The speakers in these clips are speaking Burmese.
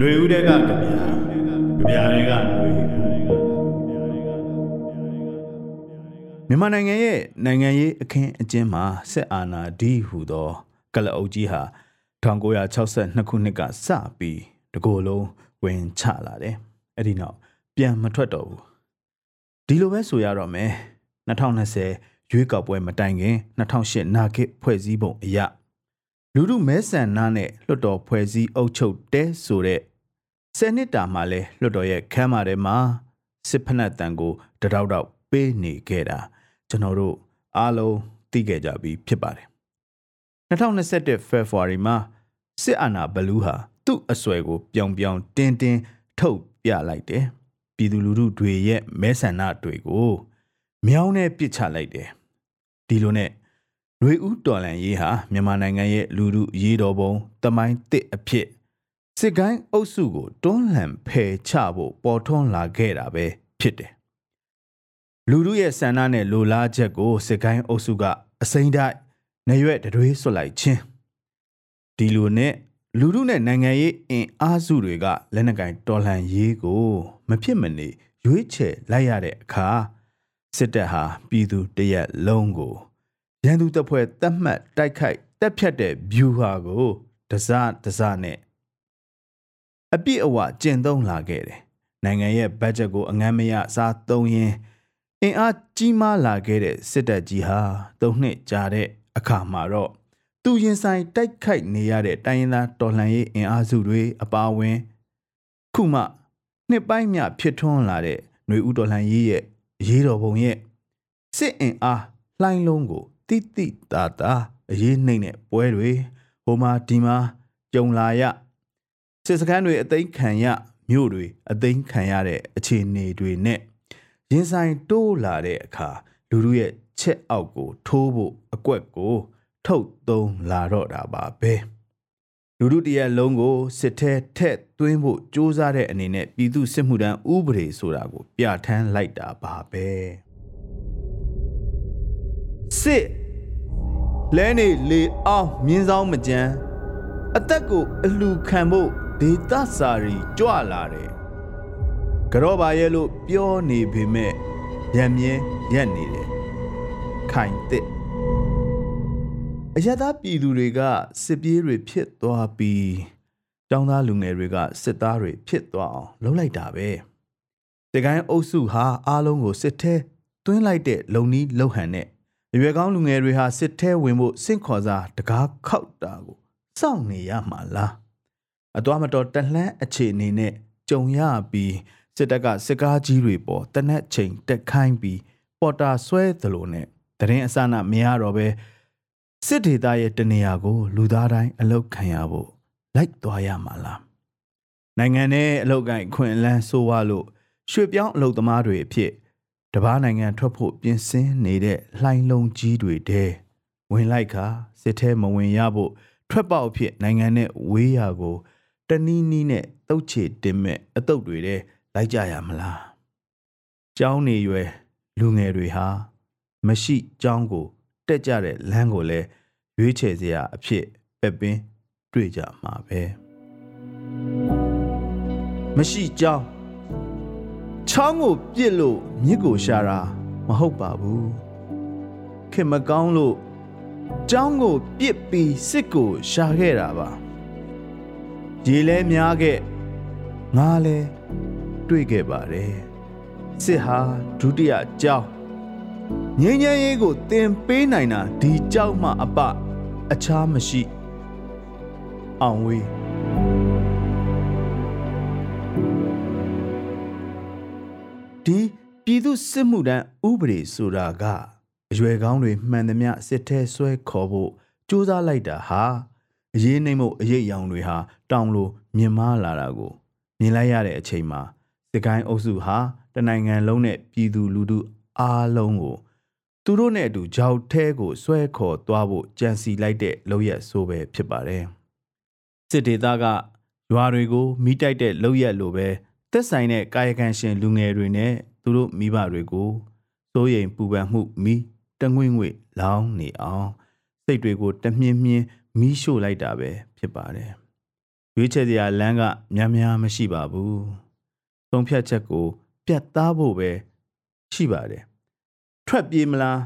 လွေဦးတဲ့ကကြပြာကြပြာတွေကလွေမြန်မာနိုင်ငံရဲ့နိုင်ငံရေးအခင်းအကျင်းမှာစစ်အာဏာဒီဟူသောကလအုပ်ကြီးဟာ1962ခုနှစ်ကစပြီးတကိုယ်လုံးဝင်ချလာတယ်။အဲ့ဒီနောက်ပြန်မထွက်တော့ဘူး။ဒီလိုပဲဆိုရတော့မယ်။2020ရွေးကောက်ပွဲမတိုင်ခင်2008နာဂစ်ဖွဲ့စည်းပုံအရ လူမှုမဲဆန္ဒနဲ့လွှတ်တော်ဖွဲ့စည်းအုပ်ချုပ်တဲ့ဆိုတဲ့ဆယ်နှစ်တာမှလဲလွှတ်တော်ရဲ့ခမ်းမထဲမှာစစ်ဖက်နှက်တန်ကိုတတောက်တောက်ပေးနေခဲ့တာကျွန်တော်တို့အားလုံးသိခဲ့ကြပြီးဖြစ်ပါတယ်2021 February မှာစစ်အာဏာဘလူးဟာသူ့အဆွဲကိုပြောင်ပြောင်တင်းတင်းထုတ်ပြလိုက်တယ်ပြည်သူလူထုတွေရဲ့မဲဆန္ဒတွေကိုမြောင်းနဲ့ပစ်ချလိုက်တယ်ဒီလိုနဲ့ ຫນွေဦးတော်လန်ရေးဟာမြန်မာနိုင်ငံရဲ့လူထုရေးတော်ပုံတမိုင်းတစ်အဖြစ်စစ်ကိုင်းအုပ်စုကိုတွန်းလှန်ဖယ်ချဖို့ပေါ်ထွန်းလာခဲ့တာပဲဖြစ်တယ်လူထုရဲ့ဆန္ဒနဲ့လိုလားချက်ကိုစစ်ကိုင်းအုပ်စုကအစိမ့်တိုက်နေရွက်တတွေးဆွလိုက်ခြင်းဒီလိုနဲ့လူထုနဲ့နိုင်ငံရေးအင်အားစုတွေကလက်နက်ကင်တော်လှန်ရေးကို မဖြစ်မနေရွေးချယ်လိုက်ရတဲ့အခါစစ်တပ်ဟာပြည်သူတရက်လုံးကို ရန်သူတပ်ဖွဲ့တတ်မှတ်တိုက်ခိုက်တက်ဖြတ်တဲ့ view ဟာကိုတစတစနဲ့အပြည့်အဝကျင့်သုံးလာခဲ့တယ်နိုင်ငံရဲ့ဘတ်ဂျက်ကိုအငမ်းမရစားသုံးရင်းအင်အားကြီးမားလာခဲ့တဲ့စစ်တပ်ကြီးဟာသုံးနှစ်ကြာတဲ့အခါမှာတော့သူရင်ဆိုင်တိုက်ခိုက်နေရတဲ့တိုင်းရင်းသားတော်လှန်ရေးအင်အားစုတွေအပါအဝင် ခုမှနှစ်ပိုင်းမြဖြစ်ထွန်းလာတဲ့ຫນွေဦးတော်လှန်ရေးရဲ့ရေးတော်ပုံရဲ့စစ်အင်အားလှိုင်းလုံးကို တိတိတာတာအရေးနှိမ့်တဲ့ပွဲတွေဟိုမှာဒီမှာကြုံလာရစစ်စခန်းတွေအသိမ်းခံရမြို့တွေအသိမ်းခံရတဲ့အခြေအနေတွေနဲ့ရင်ဆိုင်တိုးလာတဲ့အခါလူလူရဲ့ချက်အောက်ကို ထိုးဖို့အကွက်ကို ထုတ်သုံးလာတော့တာပါပဲလူလူတရက်လုံးကိုစစ်ထဲထက်သွင်းဖို့စ조사တဲ့အနေနဲ့ပြည်သူစစ်မှုထမ်းဥပဒေဆိုတာကို ပြဋ္ဌာန်းလိုက်တာပါပဲ စစ်လဲနေလေအောင်မြင်းဆောင်မကြမ်းအသက်ကိုအလှခံဖို့ဒေသစာရီကြွလာတယ်ကြောပါရဲ့လို့ပြောနေပေမဲ့ရံမြဲရက်နေတယ်ခိုင်တစ်အရသာပြည်သူတွေကစစ်ပြေးတွေဖြစ်သွားပြီးကျောင်းသားလူငယ်တွေကစစ်သားတွေဖြစ်သွားအောင်လုပ်လိုက်တာပဲတကိုင်းအုပ်စုဟာအားလုံးကိုစစ်ထဲတွင်းလိုက်တဲ့လုံနီးလှုပ်ဟန်နဲ့ ရွယ်ကောင်းလူငယ်တွေဟာစစ်ထဲဝင်ဖို့စင့်ခေါ်စားတကားခောက်တာကိုစောင့်နေရမှာလားအသွားမတော်တလှမ်းအခြေအနေနဲ့ကြုံရပြီးစစ်တပ်ကစစ်ကားကြီးတွေပေါ်တနက်ချိန်တက်ခိုင်းပြီးပေါ်တာဆွဲသလိုနဲ့တရင်အစနာမရတော့ပဲစစ်ဒေသရဲ့တနေရာကို လူသားတိုင်းအလုတ်ခံရဖို့လိုက်သွားရမှာလားနိုင်ငံနဲ့အလုတ်ကိုင်ခွင့်လန်းဆိုးဝါလို့ရွှေပြောင်းအလုတ်သမားတွေအဖြစ် တပားနိုင်ငံထွက်ဖို့ပြင်ဆင်နေတဲ့လှိုင်းလုံးကြီးတွေတဲဝင်လိုက်ခါစစ်ထဲမဝင်ရဖို့ထွက်ပေါက်အဖြစ်နိုင်ငံနဲ့ဝေးရာကိုတနီးနီးနဲ့တုတ်ချေတင်မဲ့အတုတ်တွေတဲလိုက်ကြရမလားကျောင်းနေရွယ်လူငယ်တွေဟာမရှိကျောင်းကိုတက်ကြတဲ့လမ်းကိုလည်းရွေးချယ်စရာအဖြစ်ပက်ပင်းတွေ့ကြမှာပဲမရှိကျောင်း ချောင်းကိုပြစ်လို့မြစ်ကိုရှာတာမဟုတ်ပါဘူးခင်မကောင်းလို့ကျောင်းကိုပြစ်ပြီးစစ်ကိုရှာခဲ့တာပါရေလဲများခဲ့ငါလဲတွေ့ခဲ့ပါတယ်စစ်ဟာဒုတိယကျောင်းငြိမ်းချမ်းရေးကိုသင်ပေးနိုင်တာဒီကြောက်မှအပအခြားမရှိအောင်ဝေး ဒီပြည်သူစစ်မှုတန်းဥပဒေဆိုတာကအရွယ်ကောင်းတွေမှန်သမျှစစ်ထဲဆွဲခေါ်ဖို့စူးစမ်းလိုက်တာဟာအရေးနှိမ့်မှုအရေးရောင်တွေဟာတောင်လိုမြင်မာလာတာကိုမြင်လိုက်ရတဲ့အချိန်မှာစကိုင်းအုပ်စုဟာတနိုင်ငံလုံးနဲ့ပြည်သူလူထုအားလုံးကိုသူတို့နဲ့အတူကြောက်ထဲကိုဆွဲခေါ်သွားဖို့ကြံစီလိုက်တဲ့လောက်ရက်ဆိုပဲဖြစ်ပါတယ်စစ်ဒေသကရွာတွေကိုမိတိုက်တဲ့လောက်ရက်လိုပဲ သက်ဆိုင်တဲ့ကာယကံရှင်လူငယ်တွေနဲ့သူတို့မိဘတွေကိုစိုးရိမ်ပူပန်မှုမိတငွေ့ငွေ့လောင်းနေအောင်စိတ်တွေကိုတမြင်းမြင်းမီးရှို့လိုက်တာပဲဖြစ်ပါတယ်ရွေးချယ်စရာလမ်းကများများမရှိပါဘူးသုံးဖြတ်ချက်ကို ပြတ်သားဖို့ပဲရှိပါတယ်ထွက်ပြေးမလား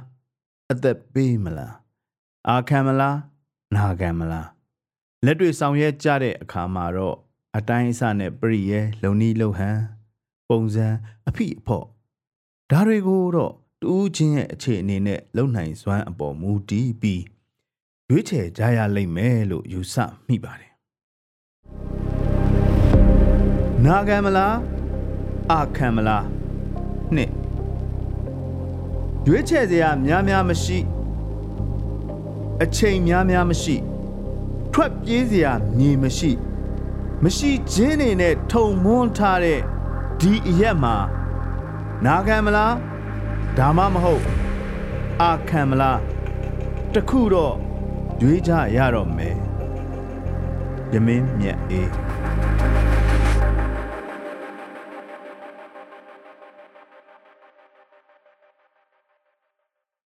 အသက်ပေးမလားအာခံမလားနာခံမလားလက်တွေ့ဆောင်ရွက်ကြတဲ့အခါမှာတော့ အတိုင်းအဆနဲ့ပရိရဲလုံနီးလုံဟန်ပုံစံအဖိအဖော့ဒါတွေကိုတော့တူးချင်းရဲ့အခြေအနေနဲ့လုံနိုင်စွမ်းအပေါ်မူတည်ပြီးရွေးချယ်ကြရလိမ့်မယ်လို့ယူဆမိပါတယ်နာခံမလားအာခံမလားနှစ်ရွေးချယ်စရာများများမရှိ အချိန်များများမရှိ ထွက်ပြေးစရာမြေမရှိ မရှိခြင်းနေနဲ့ထုံမွန်းထားတဲ့ဒီအရက်မှာနာခံမလားဒါမှမဟုတ်အာခံမလားတခုတော့ရွေးကြရတော့မယ်ယမင်းမြတ်အေး